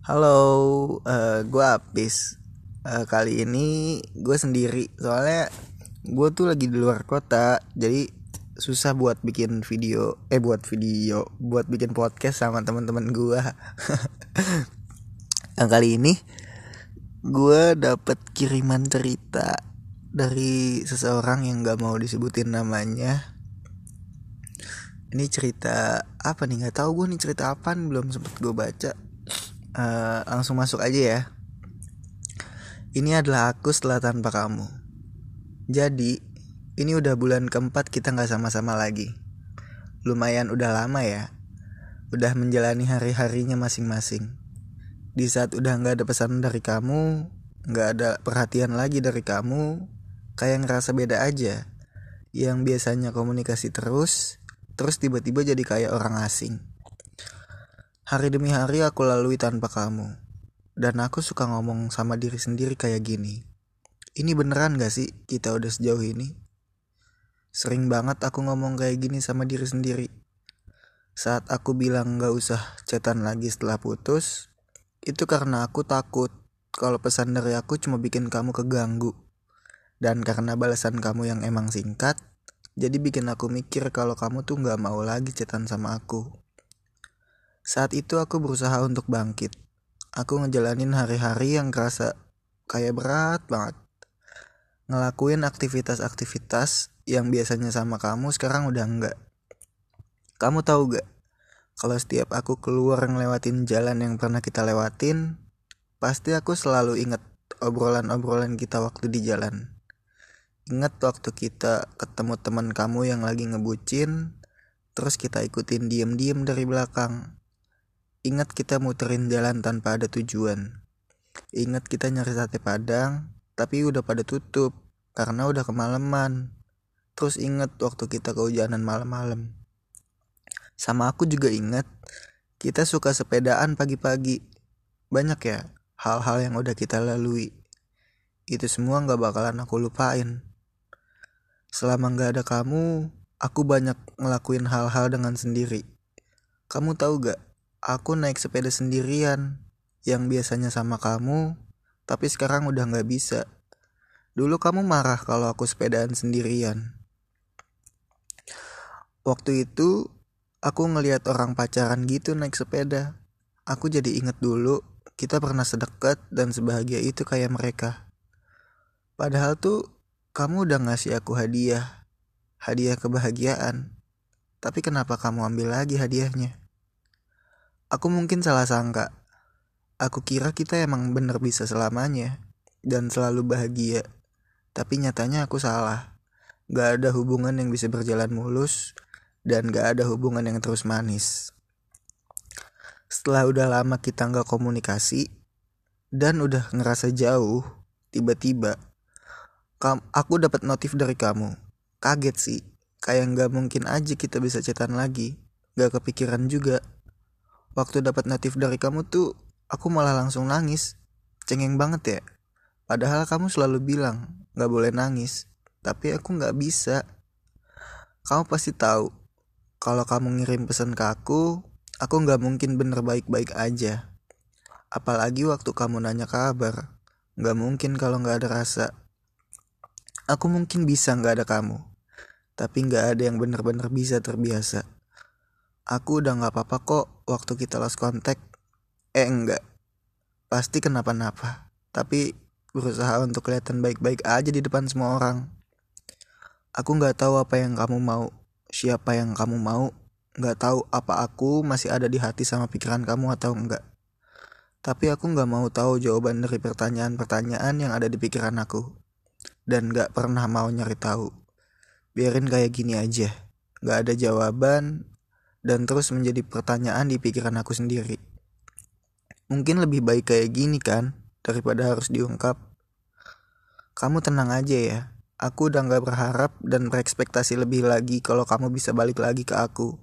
Halo, uh, gue Apis. Uh, kali ini gue sendiri, soalnya gue tuh lagi di luar kota, jadi susah buat bikin video, eh buat video, buat bikin podcast sama teman-teman gue. yang kali ini gue dapet kiriman cerita dari seseorang yang gak mau disebutin namanya ini cerita apa nih nggak tahu gue nih cerita apa belum sempet gue baca uh, langsung masuk aja ya. Ini adalah aku setelah tanpa kamu. Jadi ini udah bulan keempat kita nggak sama-sama lagi. Lumayan udah lama ya. Udah menjalani hari-harinya masing-masing. Di saat udah nggak ada pesan dari kamu nggak ada perhatian lagi dari kamu kayak ngerasa beda aja. Yang biasanya komunikasi terus terus tiba-tiba jadi kayak orang asing. Hari demi hari aku lalui tanpa kamu. Dan aku suka ngomong sama diri sendiri kayak gini. Ini beneran gak sih kita udah sejauh ini? Sering banget aku ngomong kayak gini sama diri sendiri. Saat aku bilang gak usah cetan lagi setelah putus, itu karena aku takut kalau pesan dari aku cuma bikin kamu keganggu. Dan karena balasan kamu yang emang singkat, jadi bikin aku mikir kalau kamu tuh gak mau lagi cetan sama aku. Saat itu aku berusaha untuk bangkit. Aku ngejalanin hari-hari yang kerasa kayak berat banget. Ngelakuin aktivitas-aktivitas yang biasanya sama kamu sekarang udah enggak. Kamu tahu gak? Kalau setiap aku keluar ngelewatin jalan yang pernah kita lewatin, pasti aku selalu inget obrolan-obrolan kita waktu di jalan. Ingat waktu kita ketemu teman kamu yang lagi ngebucin, terus kita ikutin diem-diem dari belakang. Ingat kita muterin jalan tanpa ada tujuan. Ingat kita nyari sate padang, tapi udah pada tutup karena udah kemalaman. Terus ingat waktu kita kehujanan malam-malam. Sama aku juga ingat, kita suka sepedaan pagi-pagi. Banyak ya hal-hal yang udah kita lalui. Itu semua gak bakalan aku lupain. Selama gak ada kamu, aku banyak ngelakuin hal-hal dengan sendiri. Kamu tahu gak, aku naik sepeda sendirian, yang biasanya sama kamu, tapi sekarang udah gak bisa. Dulu kamu marah kalau aku sepedaan sendirian. Waktu itu, aku ngeliat orang pacaran gitu naik sepeda. Aku jadi inget dulu, kita pernah sedekat dan sebahagia itu kayak mereka. Padahal tuh kamu udah ngasih aku hadiah, hadiah kebahagiaan. Tapi kenapa kamu ambil lagi hadiahnya? Aku mungkin salah sangka. Aku kira kita emang bener bisa selamanya dan selalu bahagia. Tapi nyatanya aku salah. Gak ada hubungan yang bisa berjalan mulus dan gak ada hubungan yang terus manis. Setelah udah lama kita gak komunikasi dan udah ngerasa jauh, tiba-tiba aku dapat notif dari kamu. Kaget sih, kayak nggak mungkin aja kita bisa cetan lagi. Gak kepikiran juga. Waktu dapat notif dari kamu tuh, aku malah langsung nangis. Cengeng banget ya. Padahal kamu selalu bilang nggak boleh nangis, tapi aku nggak bisa. Kamu pasti tahu, kalau kamu ngirim pesan ke aku, aku nggak mungkin bener baik-baik aja. Apalagi waktu kamu nanya kabar, nggak mungkin kalau nggak ada rasa. Aku mungkin bisa nggak ada kamu, tapi nggak ada yang benar-benar bisa terbiasa. Aku udah nggak apa-apa kok waktu kita lost contact. Eh enggak, pasti kenapa-napa. Tapi berusaha untuk kelihatan baik-baik aja di depan semua orang. Aku nggak tahu apa yang kamu mau, siapa yang kamu mau, nggak tahu apa aku masih ada di hati sama pikiran kamu atau enggak. Tapi aku nggak mau tahu jawaban dari pertanyaan-pertanyaan yang ada di pikiran aku dan gak pernah mau nyari tahu. Biarin kayak gini aja, gak ada jawaban dan terus menjadi pertanyaan di pikiran aku sendiri. Mungkin lebih baik kayak gini kan, daripada harus diungkap. Kamu tenang aja ya, aku udah gak berharap dan berekspektasi lebih lagi kalau kamu bisa balik lagi ke aku.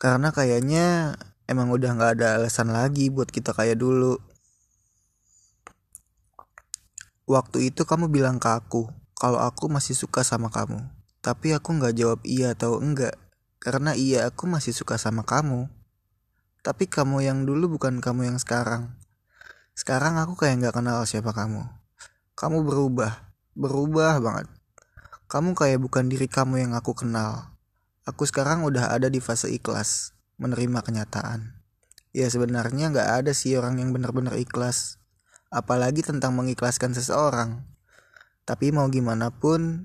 Karena kayaknya emang udah gak ada alasan lagi buat kita kayak dulu. Waktu itu kamu bilang ke aku kalau aku masih suka sama kamu. Tapi aku nggak jawab iya atau enggak. Karena iya aku masih suka sama kamu. Tapi kamu yang dulu bukan kamu yang sekarang. Sekarang aku kayak nggak kenal siapa kamu. Kamu berubah, berubah banget. Kamu kayak bukan diri kamu yang aku kenal. Aku sekarang udah ada di fase ikhlas, menerima kenyataan. Ya sebenarnya nggak ada sih orang yang benar-benar ikhlas. Apalagi tentang mengikhlaskan seseorang. Tapi mau gimana pun,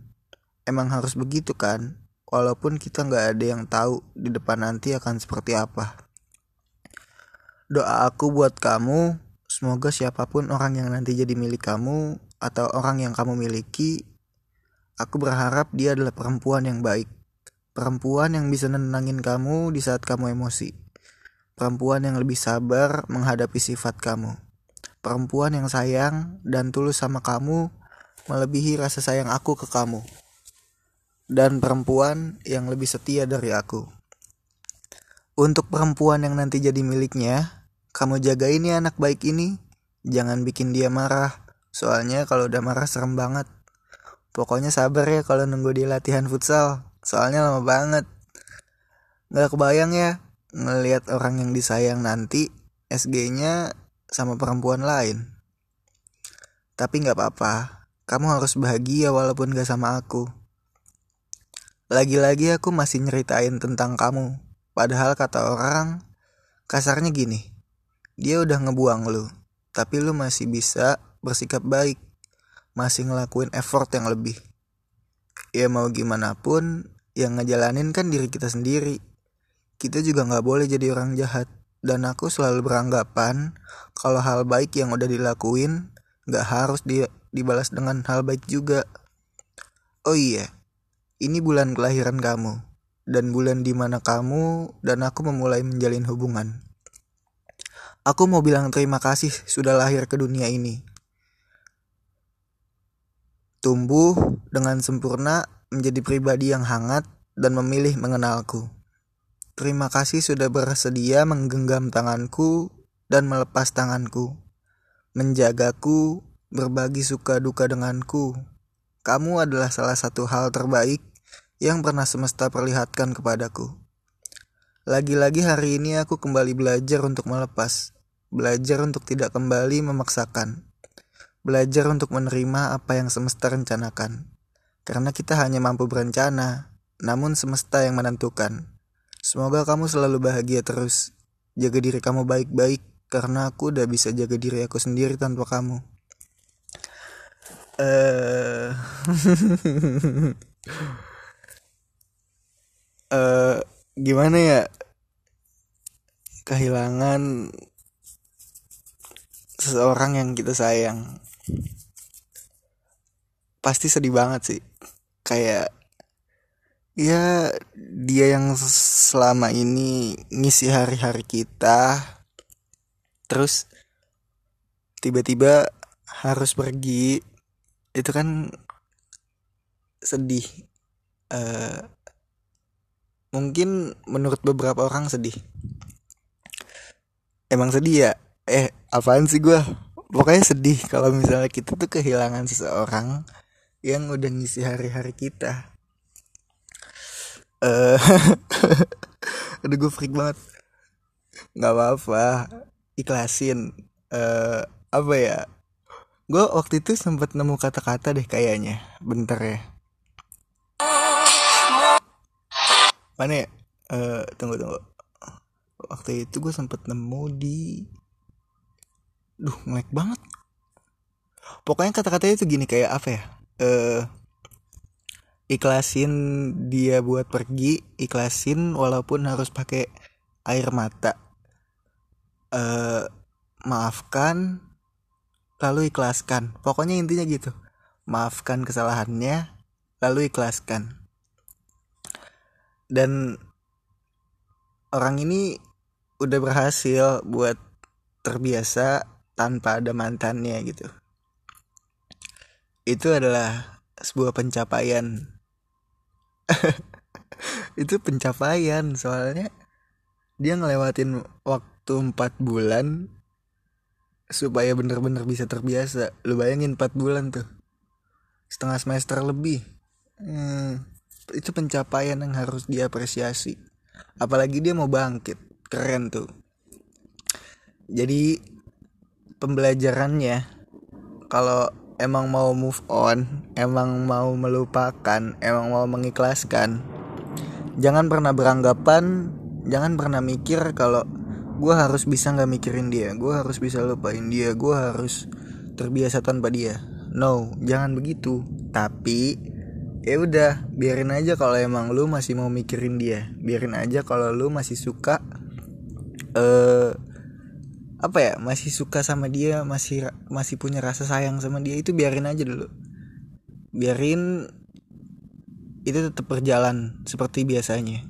emang harus begitu kan? Walaupun kita nggak ada yang tahu di depan nanti akan seperti apa. Doa aku buat kamu, semoga siapa pun orang yang nanti jadi milik kamu atau orang yang kamu miliki, aku berharap dia adalah perempuan yang baik. Perempuan yang bisa nenangin kamu di saat kamu emosi. Perempuan yang lebih sabar menghadapi sifat kamu. Perempuan yang sayang dan tulus sama kamu melebihi rasa sayang aku ke kamu dan perempuan yang lebih setia dari aku. Untuk perempuan yang nanti jadi miliknya, kamu jagain ya anak baik ini. Jangan bikin dia marah, soalnya kalau udah marah serem banget. Pokoknya sabar ya kalau nunggu dia latihan futsal, soalnya lama banget. Gak kebayang ya, ngelihat orang yang disayang nanti SG-nya sama perempuan lain. Tapi gak apa-apa, kamu harus bahagia walaupun gak sama aku. Lagi-lagi aku masih nyeritain tentang kamu. Padahal kata orang, kasarnya gini. Dia udah ngebuang lu, tapi lu masih bisa bersikap baik. Masih ngelakuin effort yang lebih. Ya mau gimana pun, yang ngejalanin kan diri kita sendiri. Kita juga gak boleh jadi orang jahat. Dan aku selalu beranggapan kalau hal baik yang udah dilakuin gak harus di, dibalas dengan hal baik juga. Oh iya, ini bulan kelahiran kamu, dan bulan di mana kamu dan aku memulai menjalin hubungan. Aku mau bilang terima kasih sudah lahir ke dunia ini. Tumbuh dengan sempurna menjadi pribadi yang hangat dan memilih mengenalku. Terima kasih sudah bersedia menggenggam tanganku dan melepas tanganku, menjagaku, berbagi suka duka denganku, kamu adalah salah satu hal terbaik yang pernah semesta perlihatkan kepadaku. Lagi-lagi hari ini aku kembali belajar untuk melepas, belajar untuk tidak kembali memaksakan, belajar untuk menerima apa yang semesta rencanakan. Karena kita hanya mampu berencana, namun semesta yang menentukan. Semoga kamu selalu bahagia terus. Jaga diri kamu baik-baik, karena aku udah bisa jaga diri aku sendiri tanpa kamu uh, gimana ya? Kehilangan seseorang yang kita sayang. Pasti sedih banget sih. Kayak ya dia yang selama ini ngisi hari-hari kita terus tiba-tiba harus pergi itu kan sedih. Uh, mungkin menurut beberapa orang sedih. Emang sedih ya? Eh apaan sih gue pokoknya sedih kalau misalnya kita tuh kehilangan seseorang yang udah ngisi hari-hari kita. Eh uh, aduh gue freak banget. Nggak apa-apa. Ikhlasin. Uh, apa ya gue waktu itu sempat nemu kata-kata deh kayaknya. Bentar ya. Mana ya? Uh, tunggu tunggu. Waktu itu gue sempat nemu di duh ngelek banget. Pokoknya kata-katanya itu gini kayak apa ya? Uh, ikhlasin dia buat pergi ikhlasin walaupun harus pakai air mata. Uh, maafkan lalu ikhlaskan. Pokoknya intinya gitu. Maafkan kesalahannya, lalu ikhlaskan. Dan orang ini udah berhasil buat terbiasa tanpa ada mantannya gitu. Itu adalah sebuah pencapaian. itu pencapaian soalnya dia ngelewatin waktu 4 bulan supaya bener-bener bisa terbiasa. Lu bayangin 4 bulan tuh. Setengah semester lebih. Hmm, itu pencapaian yang harus diapresiasi. Apalagi dia mau bangkit. Keren tuh. Jadi pembelajarannya kalau emang mau move on emang mau melupakan emang mau mengikhlaskan jangan pernah beranggapan jangan pernah mikir kalau gue harus bisa nggak mikirin dia. Gue harus bisa lupain dia. Gue harus terbiasa tanpa dia. No jangan begitu. Tapi ya udah biarin aja kalau emang lu masih mau mikirin dia. Biarin aja kalau lu masih suka eh uh, apa ya masih suka sama dia masih masih punya rasa sayang sama dia itu biarin aja dulu. Biarin itu tetap berjalan seperti biasanya.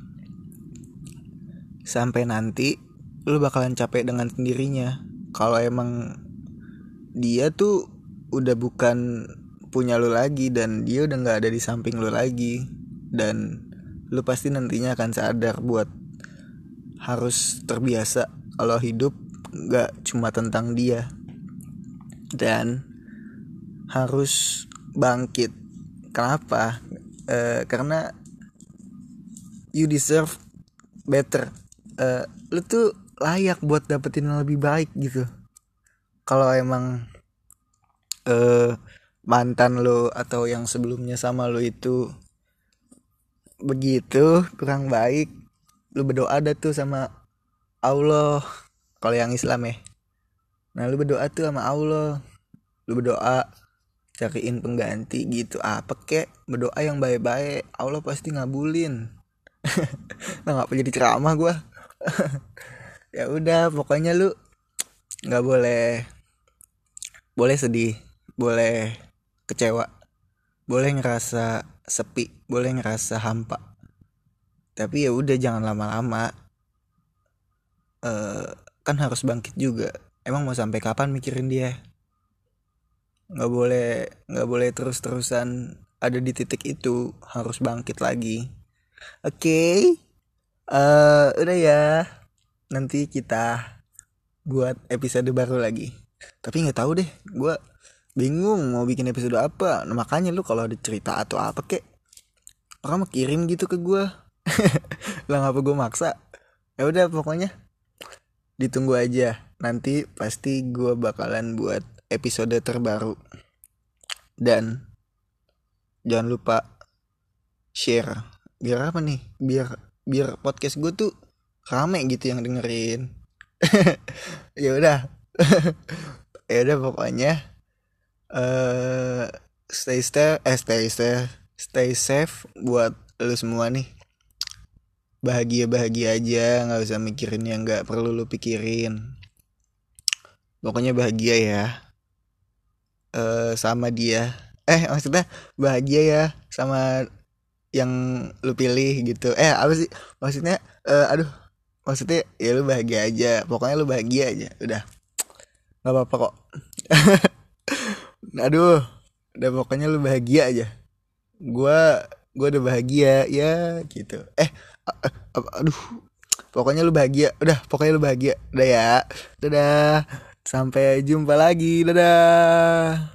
Sampai nanti lu bakalan capek dengan sendirinya. Kalau emang dia tuh udah bukan punya lu lagi dan dia udah nggak ada di samping lu lagi dan lu pasti nantinya akan sadar buat harus terbiasa kalau hidup gak cuma tentang dia. Dan harus bangkit. Kenapa? E, karena you deserve better. E, lu tuh layak buat dapetin yang lebih baik gitu. Kalau emang e, mantan lo atau yang sebelumnya sama lo itu begitu kurang baik lu berdoa ada tuh sama Allah. Kalau yang Islam ya. Nah lu berdoa tuh sama Allah. Lu berdoa cariin pengganti gitu. Apa kek? Berdoa yang baik-baik. Allah pasti ngabulin. Nah nggak jadi ceramah gue ya udah pokoknya lu nggak boleh boleh sedih boleh kecewa boleh ngerasa sepi boleh ngerasa hampa. Tapi ya udah jangan lama-lama. Uh, kan harus bangkit juga. Emang mau sampai kapan mikirin dia? Nggak boleh nggak boleh terus terusan ada di titik itu. Harus bangkit lagi. Oke. Okay. uh, eh, udah ya nanti kita buat episode baru lagi. Tapi nggak tahu deh gue bingung mau bikin episode apa. Nah, makanya lu kalau ada cerita atau apa kek orang mau kirim gitu ke gue lah ngapa gue maksa? Ya udah pokoknya ditunggu aja. Nanti pasti gue bakalan buat episode terbaru. Dan jangan lupa share. Biar apa nih? Biar biar podcast gue tuh rame gitu yang dengerin. Ya udah. Ya udah pokoknya uh, stay stay eh stay stay stay safe buat lu semua nih. Bahagia bahagia aja nggak usah mikirin yang nggak perlu lu pikirin. Pokoknya bahagia ya. Uh, sama dia. Eh maksudnya bahagia ya sama yang lu pilih gitu. Eh apa sih? Maksudnya uh, aduh maksudnya ya lu bahagia aja. Pokoknya lu bahagia aja. Udah. Nggak apa-apa kok. Aduh. Udah pokoknya lu bahagia aja. Gua gua udah bahagia. Ya gitu. Eh aduh. Pokoknya lu bahagia. Udah pokoknya lu bahagia. Udah ya. Dadah. Sampai jumpa lagi. Dadah